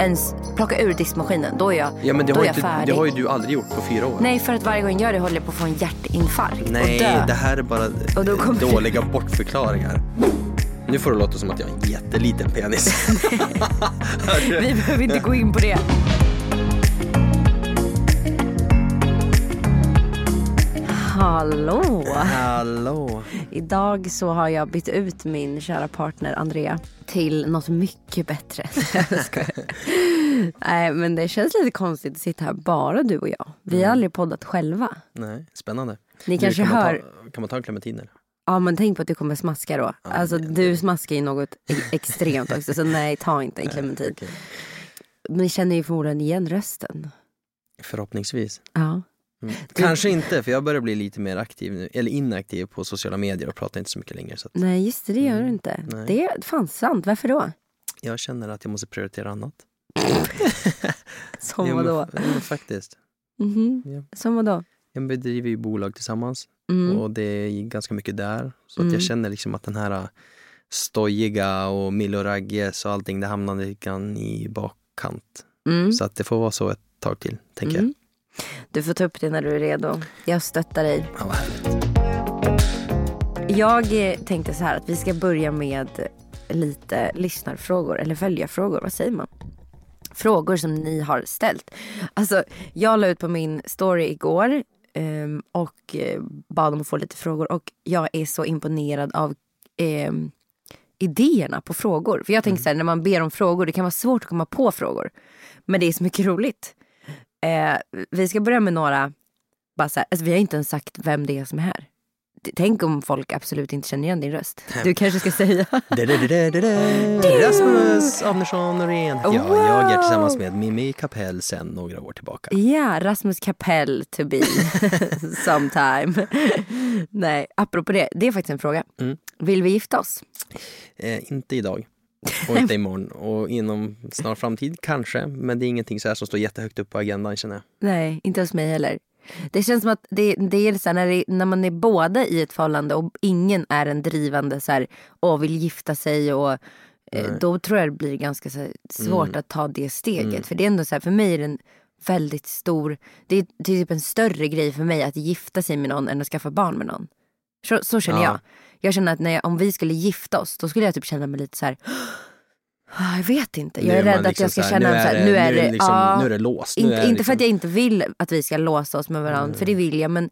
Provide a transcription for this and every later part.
ens plocka ur diskmaskinen. Då är jag, Ja men det då har, är jag inte, färdig. det har ju du aldrig gjort på fyra år. Nej, för att varje gång jag gör det håller jag på att få en hjärtinfarkt och Nej, dö. det här är bara Och dåliga bortförklaringar. Nu får det låta som att jag har en jätteliten penis. Vi behöver inte gå in på det. Hallå! Hallå. Idag så har jag bytt ut min kära partner Andrea till något mycket bättre. Nej men det känns lite konstigt att sitta här bara du och jag. Vi har aldrig poddat själva. Nej, spännande. Ni Du, kanske kan man hör- Ta, kan man ta en clementiner? Ja men tänk på att du kommer smaska då. Alltså du smaskar ju något e- extremt också så nej ta inte en clementin. Okej. Ni känner ju förmodligen igen rösten. Förhoppningsvis. Ja. Mm. Kanske inte, för jag börjar bli lite mer aktiv nu, eller inaktiv på sociala medier och pratar inte så mycket längre. Så att Nej just det, det gör du Mm, inte. nej. Det är fan sant. Varför då? jag känner att jag måste prioritera annat. Som vadå? Ja, men faktiskt. Mhm. Ja. Som vadå? Jag bedriver ju bolag tillsammans Mm. och det är ganska mycket där. Så att Mm. jag känner liksom att den här äh, stojiga och Mille och Ragges och allting, det hamnar lite grann i bakkant. Mm. Så att det får vara så ett tag till, tänker Mm. Du får ta upp det när du är redo. Jag stöttar dig. jag. Ja, vad härligt. Jag tänkte så här att vi ska börja med lite lyssnarfrågor eller följarfrågor. Vad säger man? Frågor som ni har ställt. Alltså, jag la ut på min story igår ehm, och eh, bad om att få lite frågor och jag är så imponerad av ehm, idéerna på frågor. För jag tänker så här, när man ber om frågor, det kan vara svårt att komma på frågor. Men det är så mycket roligt. Eh, vi ska börja med några, bara så här, alltså vi har inte ens sagt vem det är som är här. Tänk om folk absolut inte känner igen din röst. Du kanske ska säga. Rasmus Andersson Norén. Ja, Wow. jag är tillsammans med Mimmi Kapell sedan några år tillbaka. Ja, Rasmus Kapell to be sometime. Nej, apropå det, det är faktiskt en fråga. Mm. Vill vi gifta oss? Eh, inte idag. Och inte imorgon. Och inom snar framtid kanske. Men det är ingenting så här som står jättehögt upp på agendan känner jag. Nej, inte hos mig heller. Det känns som att det, det är så här, när, det, när man är båda i ett förhållande och ingen är en drivande så här, och vill gifta sig och eh, då tror jag det blir ganska så här, svårt Mm. att ta det steget. För det är ändå så här, för mig är det en väldigt stor, det är typ en större grej för mig att gifta sig med någon än att skaffa barn med någon. Så, så känner Ja. jag. Jag känner att när jag, om vi skulle gifta oss då skulle jag typ känna mig lite så här. "Ah, Jag vet inte. Jag Nu är, man rädd att liksom jag ska så här, känna nu här, är det, nu är det, liksom, ja. nu är det låst. Nu Inte, är det inte för liksom- att jag inte vill att vi ska låsa oss med varandra, för det vill jag. Men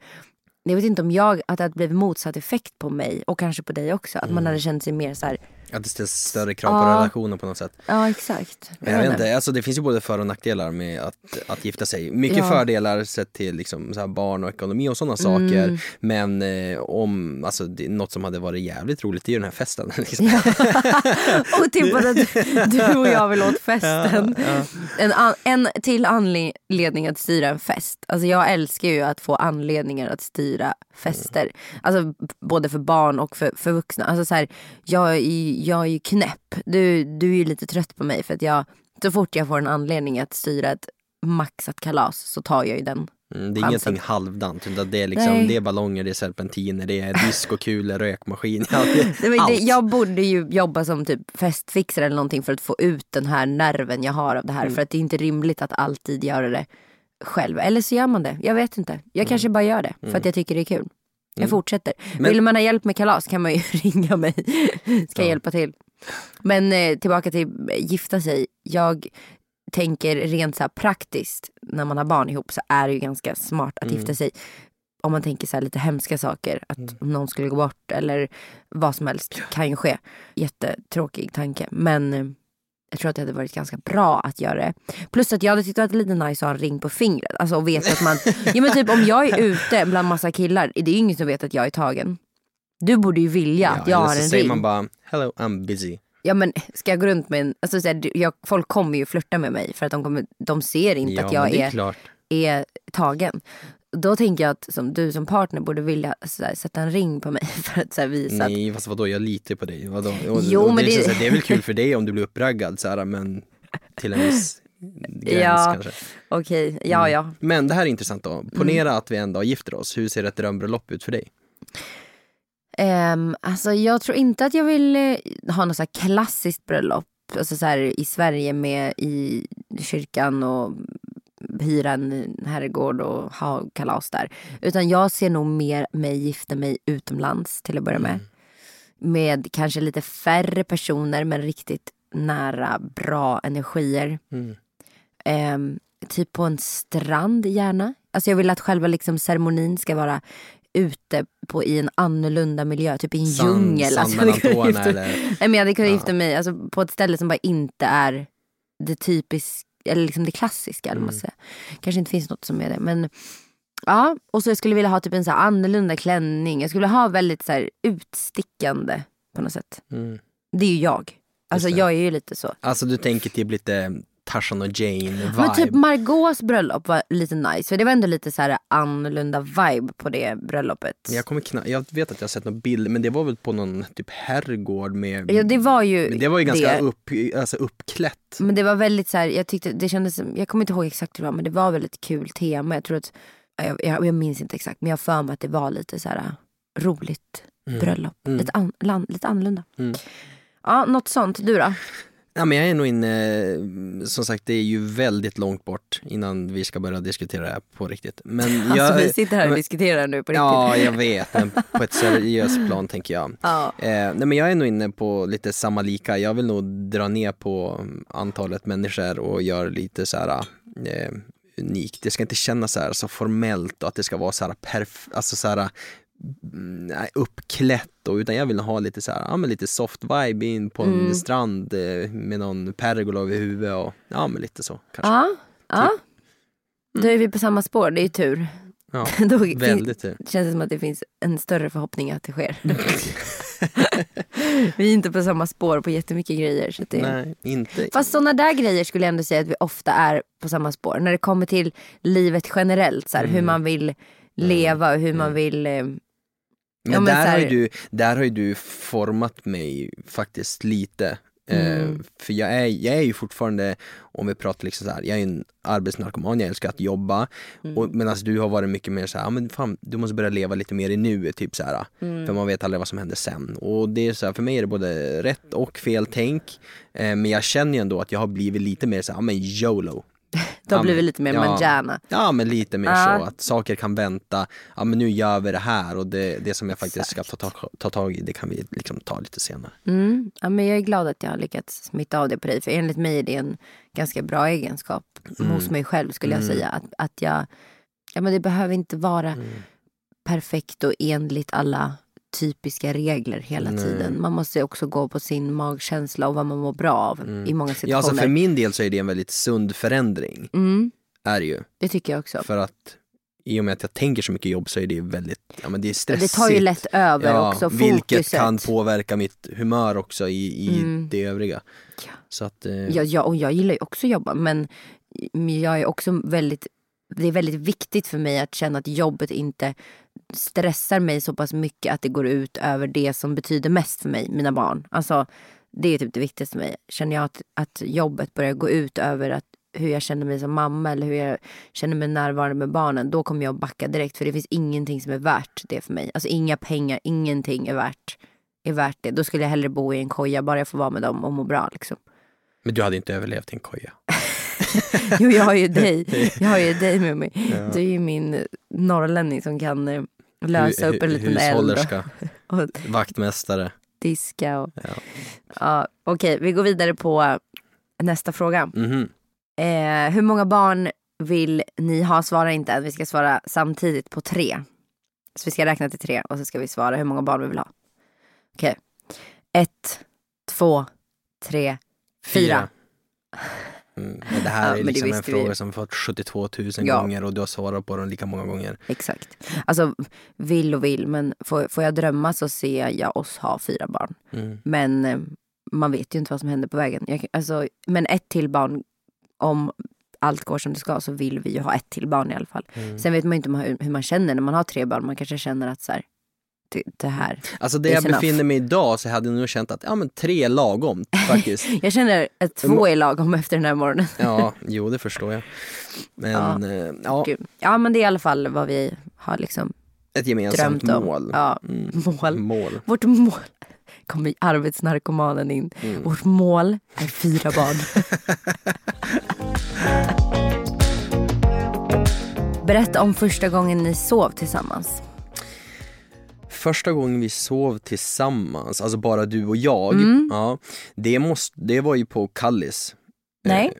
jag vet inte om jag, att det hade blivit motsatt effekt på mig och kanske på dig också. Att Mm. man hade känt sig mer så här, Att det ställs större krav på Ja. relationen på något sätt. ja exakt. Men jag vet inte, alltså det finns ju både för och nackdelar med att, att gifta sig. Mycket Ja. fördelar sett till liksom så här barn och ekonomi och sådana Mm. saker. Men eh, om, alltså det, något som hade varit jävligt roligt det är ju den här festen. Liksom. typ att du och jag vill åt festen. En, an, en till anledning att styra en fest. Alltså jag älskar ju att få anledningar att styra fester. Alltså både för barn och för, för vuxna. Alltså så här, jag, är jag är ju knäpp. Du, du är ju lite trött på mig för att jag, så fort jag får en anledning att styra ett maxat kalas så tar jag ju den. Mm, det är Chansen. ingenting halvdant utan det är liksom, Nej. det är ballonger, det är serpentiner, det är diskokulor, rökmaskin, ja, det, var- det, jag borde ju jobba som typ festfixare eller någonting för att få ut den här nerven jag har av det här. Mm. För att det är inte rimligt att alltid göra det själv. Eller så gör man det. Jag vet inte. Jag kanske bara gör det för att jag tycker det är kul. Jag fortsätter. Mm. Men- Vill man ha hjälp med kalas kan man ju ringa mig. Ska jag hjälpa till. Men eh, tillbaka till gifta sig. Jag tänker rent så praktiskt när man har barn ihop så är det ju ganska smart att gifta sig. Om man tänker så här lite hemska saker, att om någon skulle gå bort eller vad som helst kan ju ske. Jättetråkig tanke men eh, jag tror att det hade varit ganska bra att göra det. Plus att jag hade tyckt att det var lite nice att ha en ring på fingret. Alltså och veta att man, ja men typ om jag är ute bland massa killar, det är ju ingen som vet att jag är tagen. Du borde ju vilja att jag eller har så en säger ring. man bara hello I'm busy. Ja men ska jag gå runt med en, alltså, så här, jag, folk kommer ju flirta med mig för att de, kommer, de ser inte Ja att jag är är, är tagen. Då tänker jag att som du som partner borde vilja så här, sätta en ring på mig för att så här, visa att Nej fast vadå, jag litar på dig. Vadå? Och, Jo, och men det, är det- det är väl kul för dig om du blir uppraggad så här, men till en viss gräns Ja. kanske. okej, ja ja. Men det här är intressant då. Ponera Mm. att vi en dag gifter oss. Hur ser ett drömbröllop ut för dig? Um, alltså jag tror inte att jag vill eh, ha något så klassiskt bröllop. Alltså så här, i Sverige med i kyrkan och hyra en herrgård och ha kalas där. Utan jag ser nog mer mig gifta mig utomlands till att börja med. Med kanske lite färre personer men riktigt nära bra energier. Mm. Ehm, typ på en strand gärna. Alltså jag vill att själva liksom ceremonin ska vara ute på, i en annorlunda miljö, typ i en Sand- djungel. sand Alltså, mellan tårna eller? Nej, men jag hade kunnat Ja. gifta mig alltså, på ett ställe som bara inte är det typiska, eller liksom det klassiska. Mm. säger. Kanske inte finns något som är det. Men ja, och så jag skulle vilja ha typ en så annorlunda klänning. Jag skulle vilja ha väldigt så här utstickande på något sätt. Mm. Det är ju jag. Alltså jag är ju lite så. Alltså du tänker typ lite Tarzan och Jane-vibe. Men typ Margaux bröllop var lite nice. För det var ändå lite så här annorlunda vibe på det bröllopet. jag, kommer kna- jag vet att jag har sett någon bild, men det var väl på någon typ herrgård med... Ja det var ju men det var ju ganska det. Upp, alltså uppklätt. Men det var väldigt så här, jag tyckte det kändes jag kommer inte ihåg exakt hur det var men det var väldigt kul tema. Jag tror att, jag, jag, jag minns inte exakt men jag för mig att det var lite så här roligt bröllop. Mm. Lite, an, lite annorlunda. Mm. Ja, något sånt. Du då? Ja, men jag är nog inne, som sagt det är ju väldigt långt bort innan vi ska börja diskutera det här på riktigt. Men Alltså jag, vi sitter här och men- diskuterar nu på riktigt. Ja, jag vet, men på ett seriöst plan tänker jag. Ja. Eh, nej, men jag är nog inne på lite samma lika. Jag vill nog dra ner på antalet människor och göra lite så här eh, unikt. Det ska inte kännas så här så formellt och att det ska vara så här perf- alltså så här nej, uppklätt och, utan jag vill ha lite så här, ja men lite soft vibe in på en Mm. strand eh, med någon pergola över huvudet och ja men lite så kanske. Ja, ja. Typ. Då är vi på samma spår, det är ju tur. Ja, Då väldigt tur. känns det som att det finns en större förhoppning att det sker. vi är inte på samma spår på jättemycket grejer. Så det... Nej, inte. Fast sådana där grejer skulle jag ändå säga att vi ofta är på samma spår. När det kommer till livet generellt, så här, Mm. hur man vill leva och hur man vill... Men, Ja, men där, här- har ju du, där har ju du format mig faktiskt lite. Eh, Mm. för jag är, jag är ju fortfarande, om vi pratar liksom så här, jag är en arbetsnarkoman, jag älskar att jobba. Mm. Och, medan du har varit mycket mer så här, men fan, du måste börja leva lite mer i nuet, typ så här. Mm. För man vet aldrig vad som händer sen. Och det är så här, för mig är det både rätt och fel tänk. Eh, men jag känner ju ändå att jag har blivit lite mer så här, men YOLO. Blir vi men- lite mer ja. manjana. Ja men lite mer Ja. så att saker kan vänta. Ja men nu gör vi det här och det, det som jag faktiskt ska ta, ta, ta tag i det kan vi liksom ta lite senare. Mm. Ja, men jag är glad att jag har lyckats smitta av det på dig. För enligt mig är det en ganska bra egenskap Mm. hos mig själv skulle jag säga. Att, att jag, ja, men det behöver inte vara Mm. perfekt och enligt alla typiska regler hela Nej. tiden. Man måste också gå på sin magkänsla och vad man mår bra av i många situationer. Ja alltså för min del så är det en väldigt sund förändring. mm, Är det ju. det tycker jag också. För att i och med att jag tänker så mycket jobb så är det väldigt, ja men det är stressigt. Det tar ju lätt över ja, också Vilket fokuset. kan påverka mitt humör också i, i Mm. det övriga. Ja. Så att, eh, Ja, ja, och jag gillar ju också att jobba men jag är också väldigt det är väldigt viktigt för mig att känna att jobbet inte stressar mig så pass mycket att det går ut över det som betyder mest för mig, mina barn. Alltså, det är typ det viktigaste för mig. Känner jag att, att jobbet börjar gå ut över att, hur jag känner mig som mamma eller hur jag känner mig närvarande med barnen, då kommer jag att backa direkt. För det finns ingenting som är värt det för mig. Alltså inga pengar, ingenting är värt, är värt det. Då skulle jag hellre bo i en koja, bara jag får vara med dem och må bra. Liksom. Men du hade inte överlevt i en koja. Jo, jag har ju dig. Jag har ju dig med mig. Du är ju min norrlänning som kan eh, lösa upp en liten eld Hushållerska, och vaktmästare. diska. Och, Ja. ja, Okej, vi går vidare på nästa fråga. Mhm. Eh, hur många barn vill ni ha? Svara inte än. Vi ska svara samtidigt på tre. Så vi ska räkna till tre och så ska vi svara hur många barn vi vill ha. Okej. Ett, två, tre, fyra. Mm. Men det här Ja, är liksom en visste vi. fråga som fått 72 000 Ja. gånger och du har svarat på den lika många gånger. Exakt. Alltså vill och vill men får, får jag drömma så ser jag oss ha fyra barn. Mm. Men eh, man vet ju inte vad som händer på vägen. Jag, alltså, men ett till barn om allt går som det ska så vill vi ju ha ett till barn i alla fall. Mm. Sen vet man ju inte hur, hur man känner när man har tre barn. Man kanske känner att så här, det, här. Alltså It's jag enough. befinner mig idag så hade jag nog känt att ja men tre är lagom faktiskt. Jag känner att två är lagom efter den här morgonen. Ja, jo det förstår jag. Men Ja. ja, ja Gud. Ja men det är i alla fall vad vi har liksom ett gemensamt drömt om. mål. Ja, Mm. mål. Mål. Vårt mål. Kommer arbetsnarkomanen in. Mm. Vårt mål är fyra barn. Berätta om första gången ni sov tillsammans. Första gången vi sov tillsammans, alltså bara du och jag, Mm. ja, det, måste, det var ju på Kallis. Nej.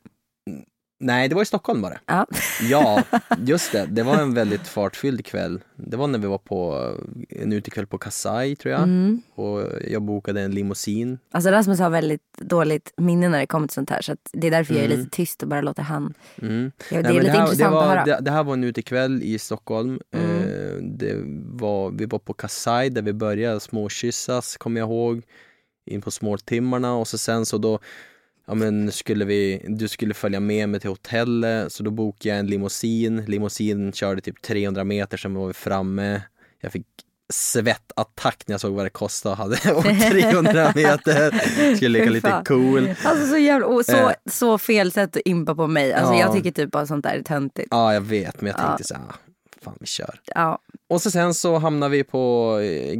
Nej, det var i Stockholm bara. Ja. Ja, just det. Det var en väldigt fartfylld kväll. Det var när vi var på en utekväll på Kasai tror jag. Mm. Och jag bokade en limousin. Alltså Rasmus har väldigt dåligt minne när det kommer till sånt här. Så det är därför jag är Mm. lite tyst och bara låter han. Mm. Ja, det är lite här, intressant det var, att höra. Det, det här var en utekväll i Stockholm. Mm. Eh, det var, vi var på Kasai där vi började småkyssas, kommer jag ihåg. In på småtimmarna och så sen så då Ja men skulle vi, du skulle följa med mig till hotellet så då bokade jag en limousin. Limousin körde typ 300 meter sen var vi framme. Jag fick svettattack när jag såg vad det kostade och hade åkt 300 meter. Skulle leka lite cool. Alltså så jävla, och så, Eh. så fel sätt att impa på mig. Alltså Ja. jag tycker typ bara sånt där är töntigt. Ja jag vet men jag Ja. tänkte så här, fan vi kör. Ja. Och så sen så hamnade vi på eh,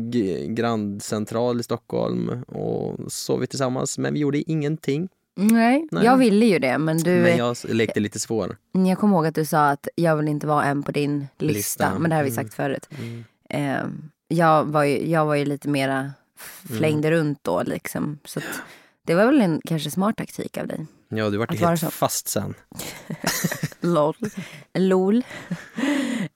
Grand Central i Stockholm och sov vi tillsammans men vi gjorde ingenting. Nej, Nej. jag ville ju det men du, Men jag lekte lite svår. jag kommer ihåg att du sa att jag vill inte vara en på din lista. Lista. Men det har vi Mm. sagt förut. Mm. Eh, jag, var ju, jag var ju lite mera Mm. flängde runt då liksom. Så att det var väl en kanske smart taktik av dig. Ja, du vart vara helt så. fast sen. LOL. LOL.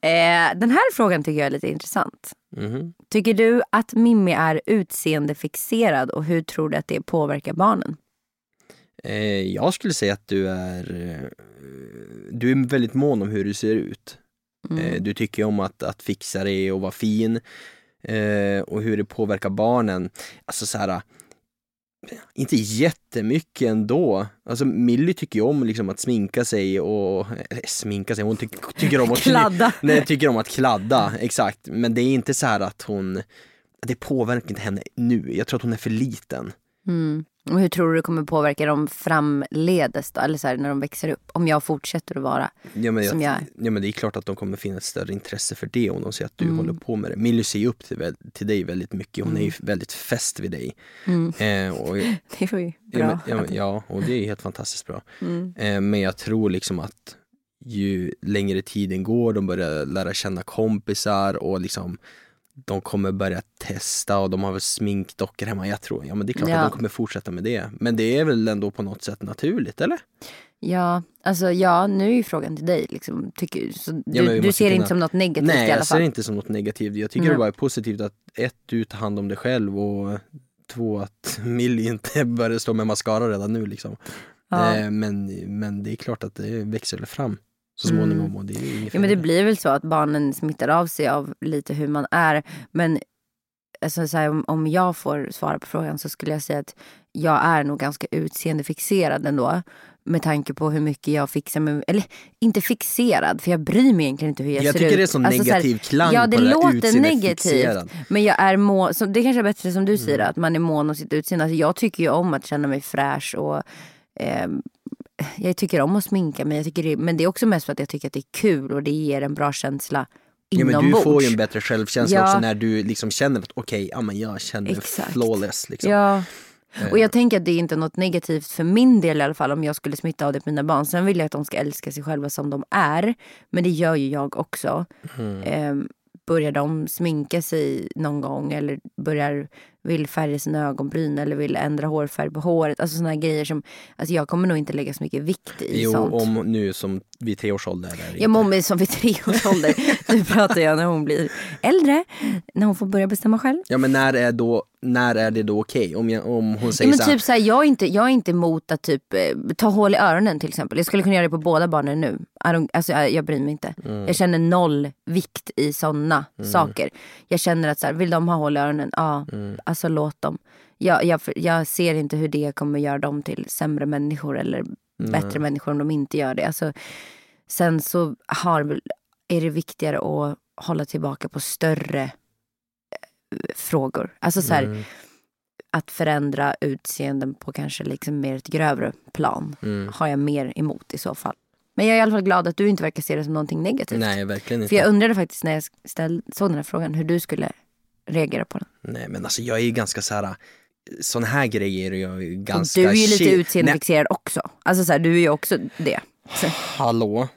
Eh, den här frågan tycker jag är lite intressant. Mhm. Tycker du att Mimmi är utseendefixerad och hur tror du att det påverkar barnen? Eh, jag skulle säga att du är, eh, du är väldigt mån om hur du ser ut. Mm. Eh, du tycker om att, att fixa dig och vara fin. Och hur det påverkar barnen. Alltså så här, inte jättemycket ändå. Alltså Millie tycker ju om liksom att sminka sig och, eller sminka sig, hon ty tycker om att Kladda. Nej, tycker om att kladda, exakt. Men det är inte så här att hon, det påverkar inte henne nu. Jag tror att hon är för liten. Mm. Och hur tror du det kommer påverka dem framledes då? Eller så här, när de växer upp? Om jag fortsätter att vara Ja men, som jag, jag är. ja men det är klart att de kommer finna ett större intresse för det om de ser att du Mm. håller på med det. Millie ser ju upp till, till dig väldigt mycket, hon är ju väldigt fäst vid dig. Mm. Eh, och, Det var ju bra. ja, men, ja, men- ja, och det är helt fantastiskt bra. Mm. Eh, men jag tror liksom att ju längre tiden går, de börjar lära känna kompisar och liksom de kommer börja testa och de har väl sminkdockor hemma. Jag tror, ja men det är klart Ja. att de kommer fortsätta med det. Men det är väl ändå på något sätt naturligt, eller? Ja, alltså ja, nu är ju frågan till dig. Liksom. Tycker, så du, vi du ser det inte som något negativt Nej, i alla jag ser fall? det inte som något negativt. Jag tycker Nej. det bara är positivt att ett, du tar hand om dig själv och två, att Millie inte börjar stå med mascara redan nu liksom. Ja. Eh, men, men det är klart att det växer fram så Mm. småningom och det är Ja men det blir väl så att barnen smittar av sig av lite hur man är. Men alltså, så här, om, om jag får svara på frågan så skulle jag säga att jag är nog ganska utseendefixerad ändå. Med tanke på hur mycket jag fixar med, eller inte fixerad för jag bryr mig egentligen inte hur jag, Jag ser tycker ut. det är sån Alltså, så här, negativ klang ja, det på det låter negativt. Men jag är må, så det kanske är bättre som du säger Mm. att man är mån om sitt utseende. Alltså, jag tycker ju om att känna mig fräsch och ehm, jag tycker om att sminka mig. Jag tycker det, men det är också mest för att jag tycker att det är kul och det ger en bra känsla Ja, men du inombords. får ju en bättre självkänsla Ja. också när du liksom känner att okej, ja men jag känner mig Exakt. flawless liksom. Ja. Eh. Och jag tänker att det är inte något negativt för min del i alla fall om jag skulle smitta av det på mina barn. Sen vill jag att de ska älska sig själva som de är. Men det gör ju jag också. Mm. Eh, börjar de sminka sig någon gång eller börjar vill färga sina ögonbryn eller vill ändra hårfärg på håret. Alltså sådana grejer som, alltså jag kommer nog inte lägga så mycket vikt i Jo, sånt. om nu som vid tre års ålder. Det Ja, om som vid tre års ålder. Nu pratar jag när hon blir äldre. När hon får börja bestämma själv. Ja men när är, då, när är det då okej? Om, jag, om hon Ja, säger men så här, typ så här, jag, är inte, jag är inte emot att typ, eh, ta hål i öronen till exempel. Jag skulle kunna göra det på båda barnen nu. Alltså, jag, jag bryr mig inte. Mm. Jag känner noll vikt i sådana saker. Jag känner att så här, vill de ha hål i öronen, ja, Mm. alltså låt dem. Jag, jag, jag ser inte hur det kommer göra dem till sämre människor eller bättre människor om de inte gör det. Alltså, sen så har, är det viktigare att hålla tillbaka på större eh, frågor. Alltså så här, Mm. att förändra utseenden på kanske liksom mer ett grövre plan Mm. har jag mer emot i så fall. Men jag är i alla fall glad att du inte verkar se det som någonting negativt. Nej, verkligen För inte. jag undrade faktiskt när jag ställ, såg den här frågan hur du skulle reagera på den. Nej, men alltså jag är ju ganska så här. Såna här grejer är jag ganska... och du är ju lite utseendefixerad också. Alltså så här, du är ju också det. Så, Hallå?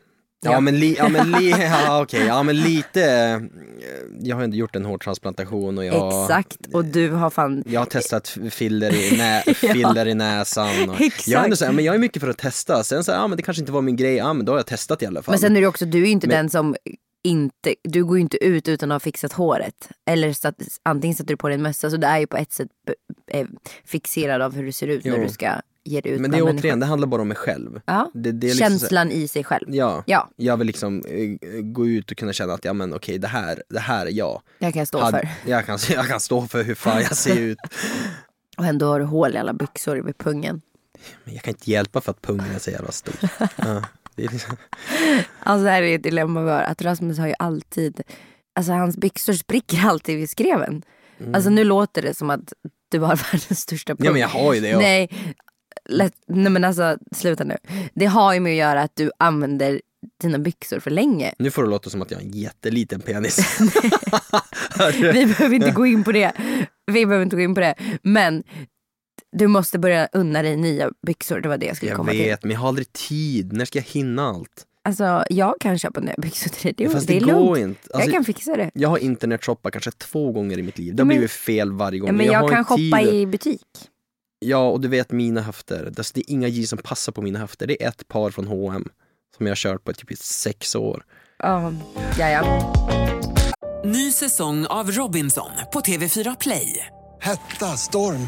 Ja, Ja. men, li, ja, men, li, ja, okej, ja men lite, eh, jag har inte gjort en hårtransplantation och jag, Exakt. Och du har fan... jag har testat filler i, nä, filler i näsan. Och Exakt. jag, är ändå så här, men jag är mycket för att testa, sen så här, ja men det kanske inte var min grej, ja men då har jag testat i alla fall. Men sen är du också, du är ju inte Men- den som inte, du går ju inte ut utan att ha fixat håret. Eller satt, antingen sätter du på dig en mössa, så du är ju på ett sätt eh, fixerad av hur du ser ut när Jo. du ska ge dig ut men det är återigen, det handlar bara om mig själv. Ja. Det, det liksom så Känslan i sig själv. Ja, Ja, jag vill liksom eh, gå ut och kunna känna att ja men okej det här, det här är jag. det kan jag stå Hade- för. Jag kan, jag kan stå för hur fan jag ser ut. Och ändå har du hål i alla byxor vid pungen. Men jag kan inte hjälpa för att pungen är så jävla stor. Ja, det är liksom, Alltså det här är ett dilemma vi har. Att Rasmus har ju alltid, alltså hans byxor spricker alltid vid skreven. Alltså nu låter det som att du har världens största pung. ja men jag har ju det. Ja. Nej, lätt, nej men alltså sluta nu. Det har ju med att göra att du använder dina byxor för länge. Nu får det låta som att jag har en jätteliten penis. Vi behöver inte gå in på det. Vi behöver inte gå in på det. Men du måste börja unna dig nya byxor. Det var det jag skulle jag komma till. vet, men jag har aldrig tid. När ska jag hinna allt? Alltså jag kan köpa nya byxor till dig. Det, Fast det det, är lugnt. går inte. Alltså, jag kan fixa det. jag har internetshoppat kanske två gånger i mitt liv. Det har Men- blivit fel varje gång. Ja, men jag, jag, har kan shoppa tid. i butik. Ja, och du vet mina höfter. Alltså, det är inga jeans som passar på mina höfter. Det är ett par från H&M som jag har kört på typ i sex år. Ja, ja, ja. Ny säsong av Robinson på TV4 Play. Hetta, storm,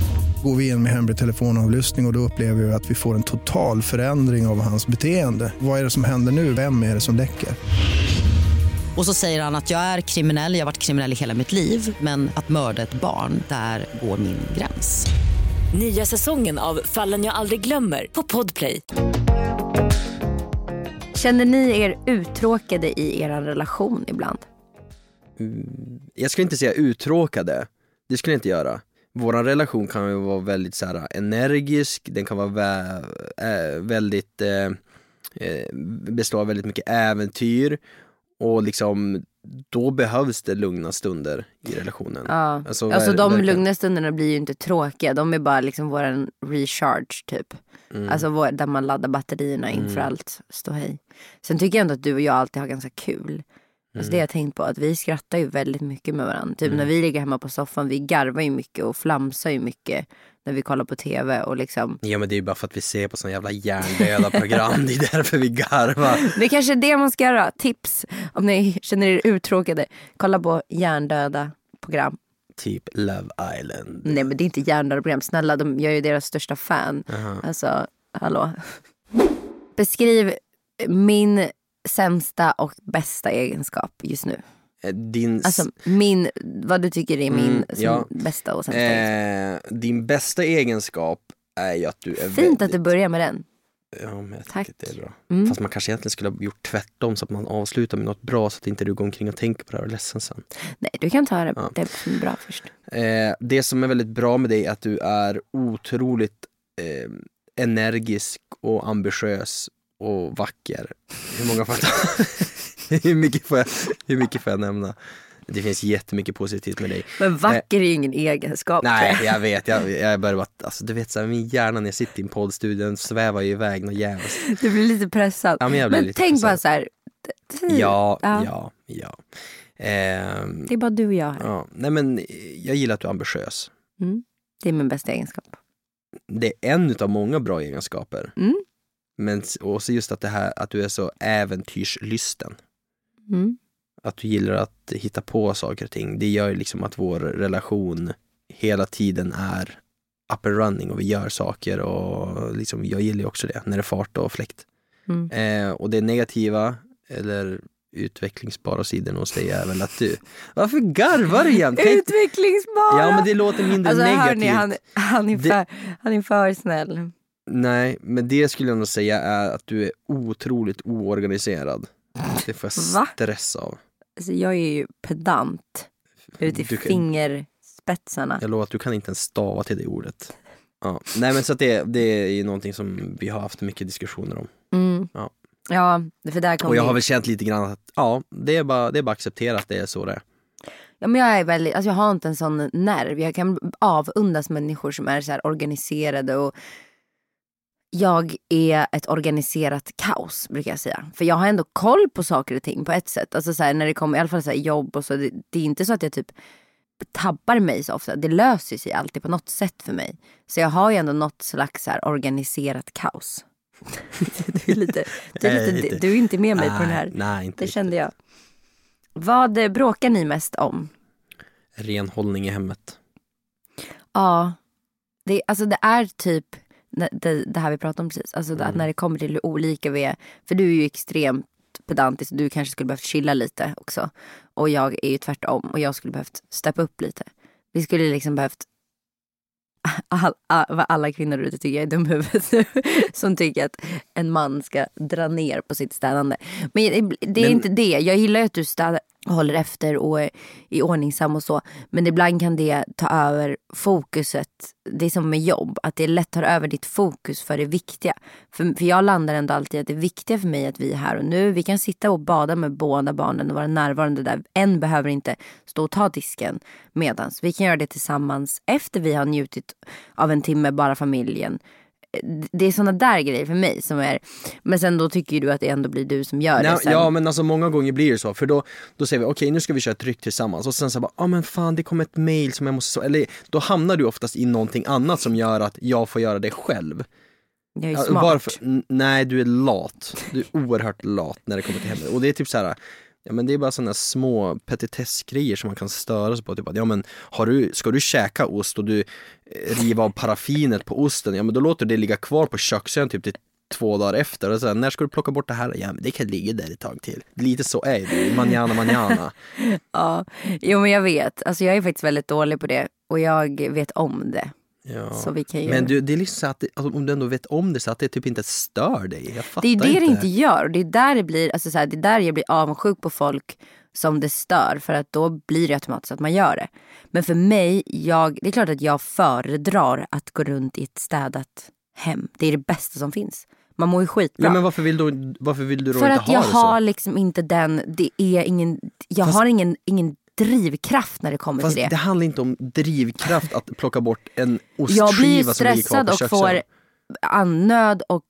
Går vi in med hemlig telefonavlyssning och, och då upplever vi att vi får en total förändring av hans beteende. Vad är det som händer nu? Vem är det som läcker? Och så säger han att jag är kriminell, jag har varit kriminell i hela mitt liv men att mörda ett barn, där går min gräns. Nya säsongen av Fallen jag aldrig glömmer på Podplay. Känner ni er uttråkade i er relation ibland? Jag skulle inte säga uttråkade. Det skulle jag inte göra. Vår relation kan ju vara väldigt så här, energisk, den kan vara vä- äh, väldigt äh, äh, bestå av väldigt mycket äventyr och liksom då behövs det lugna stunder i relationen. Ja. Alltså, Alltså, de verkligen. lugna stunderna blir ju inte tråkiga. De är bara liksom våran recharge typ. Mm. Alltså vår, där man laddar batterierna inför allt ståhej. Sen tycker jag ändå att du och jag alltid har ganska kul. Alltså Mm. det har jag tänkt på, att vi skrattar ju väldigt mycket med varandra. Typ när vi ligger hemma på soffan, vi garvar ju mycket och flamsar ju mycket när vi kollar på tv och liksom. Ja men det är ju bara för att vi ser på såna jävla hjärndöda program, det är därför vi garvar. Det är kanske är det man ska göra. Tips om ni känner er uttråkade. Kolla på hjärndöda program. Typ Love Island. Nej men det är inte hjärndöda program. Snälla, de, jag är ju deras största fan. Alltså, hallå. Beskriv min sämsta och bästa egenskap just nu. Eh, Din, Alltså min, vad du tycker är min Mm, som ja. bästa och sämsta egenskap. eh, din bästa egenskap är ju att du är Fint väldigt... att du börjar med den. Ja, men Tack. det är bra. Mm. Fast man kanske egentligen skulle ha gjort tvärtom så att man avslutar med något bra så att inte du går omkring och tänker på det här och är ledsen sen. Nej, du kan ta det, Ja. det är bra först. Eh, det som är väldigt bra med dig är att du är otroligt eh, energisk och ambitiös och vacker. Hur många får jag ta? hur, mycket får jag, hur mycket får jag nämna? Det finns jättemycket positivt med dig. Men vacker är ju ingen egenskap. Eh. Nej, jag vet. Jag, jag börjar bara, alltså, du vet så här, min hjärna när jag sitter i en poddstudio den svävar ju iväg något jävligt. Du blir lite pressad. Ja, men jag blir Men lite tänk pressad. bara så här. Ja, Ja. ja, ja. Ehm, Det är bara du och jag här. ja. Nej men jag gillar att du är ambitiös. Mm. Det är min bästa egenskap. Det är en av många bra egenskaper. Mm. Men också just att det här att du är så äventyrslysten. Mm. Att du gillar att hitta på saker och ting. Det gör ju liksom att vår relation hela tiden är up and running och vi gör saker och liksom, jag gillar ju också det när det är fart och fläkt. Mm. Eh, och det negativa eller utvecklingsbara sidan hos dig är väl att du, varför garvar du jämt? Inte- Utvecklingsbara! Ja men det låter mindre alltså, negativt. ni, han, han, är Det- för, han är för snäll. Nej, men det skulle jag nog säga är att du är otroligt oorganiserad. Det får jag Va? stress av. Alltså, jag är ju pedant. Ut i kan- fingerspetsarna. Jag lovar att du kan inte ens stava till det ordet. Ja. Nej men så att det, det är ju någonting som vi har haft mycket diskussioner om. Mm. Ja. Ja, för där Och kommer jag vi- har väl känt lite grann att ja, det är bara, det är bara att acceptera att det är så det är. Ja, men jag, är väldigt, alltså jag har inte en sån nerv. Jag kan avundas människor som är så organiserade. Och jag är ett organiserat kaos brukar jag säga. För jag har ändå koll på saker och ting på ett sätt. Alltså så här, när det kommer i alla fall så jobb och så. Det, det är inte så att jag typ tabbar mig så ofta. Det löser sig alltid på något sätt för mig. Så jag har ju ändå något slags så här organiserat kaos. du, är lite, du, är Nej, lite, inte. du är inte med mig på den Nej, här. Nej, inte Det kände jag. Vad eh, bråkar ni mest om? Renhållning i hemmet. Ja, det, alltså det är typ det, det, här vi pratade om precis. Alltså det, att när det kommer till hur olika vi är. För du är ju extremt pedantisk. Du kanske skulle behövt chilla lite också. Och jag är ju tvärtom. Och jag skulle behövt steppa upp lite. Vi skulle liksom behövt all, all, alla kvinnor ute tycker jag är dum i huvudet nu. Som tycker att en man ska dra ner på sitt städande. Men det, det är Men- inte det. Jag gillar ju att du städar och håller efter och är, är ordningsam och så. Men ibland kan det ta över fokuset. Det är som med jobb. Att det lätt tar över ditt fokus för det viktiga. För, för jag landar ändå alltid att det viktiga för mig är att vi är här och nu. Vi kan sitta och bada med båda barnen och vara närvarande där. En behöver inte stå och ta disken medans. Vi kan göra det tillsammans efter vi har njutit av en timme, bara familjen. Det är såna där grejer för mig som är... Men sen då tycker ju du att det ändå blir du som gör det Nej, sen. ja men alltså många gånger blir det så, för då, då säger vi okej nu ska vi köra ett tryck tillsammans och sen så bara, ja ah, men fan det kom ett mail som jag måste, så-" eller då hamnar du oftast i någonting annat som gör att jag får göra det själv. jag är smart. Varför? Nej du är lat, du är oerhört lat när det kommer till hemmet. Och det är typ så här. Ja men det är bara sådana små petitessgrejer som man kan störa sig på. Typ att, ja men har du, ska du käka ost och du eh, river av paraffinet på osten, ja men då låter det ligga kvar på köksön typ till två dagar efter. Och så här, när ska du plocka bort det här? Ja men det kan ligga där ett tag till. Lite så är det, manjana manjana. Ja, jo men jag vet. Alltså jag är faktiskt väldigt dålig på det. Och jag vet om det. Ja. Så vi kan ju... Men du, det är liksom så att det, alltså, om du ändå vet om det så att det typ inte stör dig. Jag fattar det är det inte. det inte gör. Och det är där det blir, alltså så här, det är där jag blir avundsjuk på folk som det stör. För att då blir det automatiskt att man gör det. Men för mig, jag, det är klart att jag föredrar att gå runt i ett städat hem. Det är det bästa som finns. Man mår ju skitbra. Ja, men varför vill du, varför vill du då För inte att ha jag det så? har liksom inte den, det är ingen, jag Fast- har ingen, ingen drivkraft när det kommer Fast till det. det handlar inte om drivkraft att plocka bort en Jag ostskiva blir som ligger kvar stressad på och köksön. får annöd och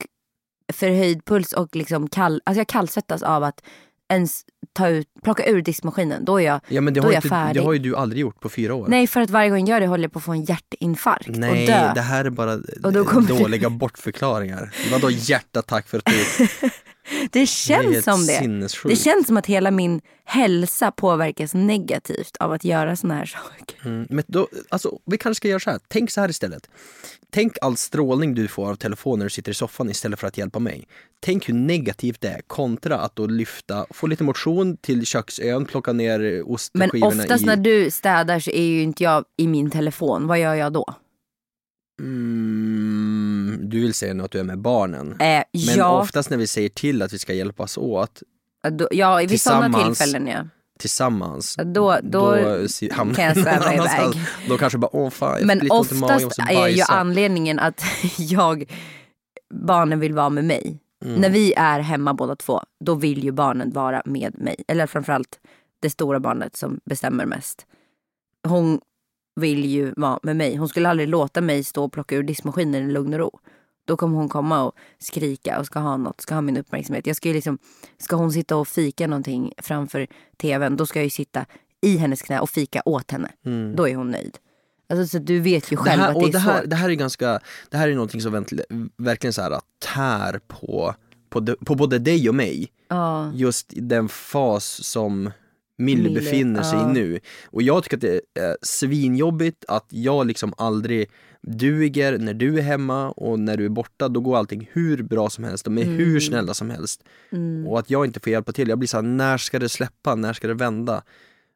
förhöjd puls och liksom kall, alltså jag kallsvettas av att ens ta ut, plocka ur diskmaskinen. Då är jag, Ja men det då har, är jag inte, det färdig. har ju du aldrig gjort på fyra år. Nej för att varje gång jag gör det håller jag på att få en hjärtinfarkt Nej, och dö. det här är bara Och då kommer du- dåliga bortförklaringar. Vadå hjärtattack för att du... Det känns helt som det. sinnessjukt. Det känns som att hela min hälsa påverkas negativt av att göra såna här saker. Mm, men då, alltså, vi kanske ska göra så här. Tänk så här istället. Tänk all strålning du får av telefonen när du sitter i soffan istället för att hjälpa mig. Tänk hur negativt det är kontra att då lyfta, få lite motion till köksön, plocka ner Men ostskivorna oftast i... när du städar så är ju inte jag i min telefon. Vad gör jag då? Mm, du vill säga nu att du är med barnen. Eh, Men ja, oftast när vi säger till att vi ska hjälpas åt då, ja, vid sådana tillsammans- tillfällen ja. tillsammans. Då, då, hamnar kan jag sväva iväg. Då kanske bara, åh fan, jag Men oftast är ju anledningen att jag, barnen vill vara med mig. Mm. När vi är hemma båda två, då vill ju barnen vara med mig. Eller framförallt det stora barnet som bestämmer mest. Hon vill ju vara med mig. Hon skulle aldrig låta mig stå och plocka ur diskmaskinen i lugn och ro. Då kommer hon komma och skrika och ska ha något, ska ha min uppmärksamhet. Jag ska ju liksom, ska hon sitta och fika någonting framför tvn, då ska jag ju sitta i hennes knä och fika åt henne. Då är hon nöjd. Alltså, så du vet ju Mm. det själv här, att det är det här, svårt. det här är ganska, det här är någonting som verkligen så här tär på på, de, på både dig och mig. Ja. Just den fas som Millie, befinner sig ja. nu. Och jag tycker att det är svinjobbigt att jag liksom aldrig duger när du är hemma och när du är borta då går allting hur bra som helst. De är Mm. hur snälla som helst. Och att jag inte får hjälpa till. Jag blir så här, när ska det släppa? När ska det vända?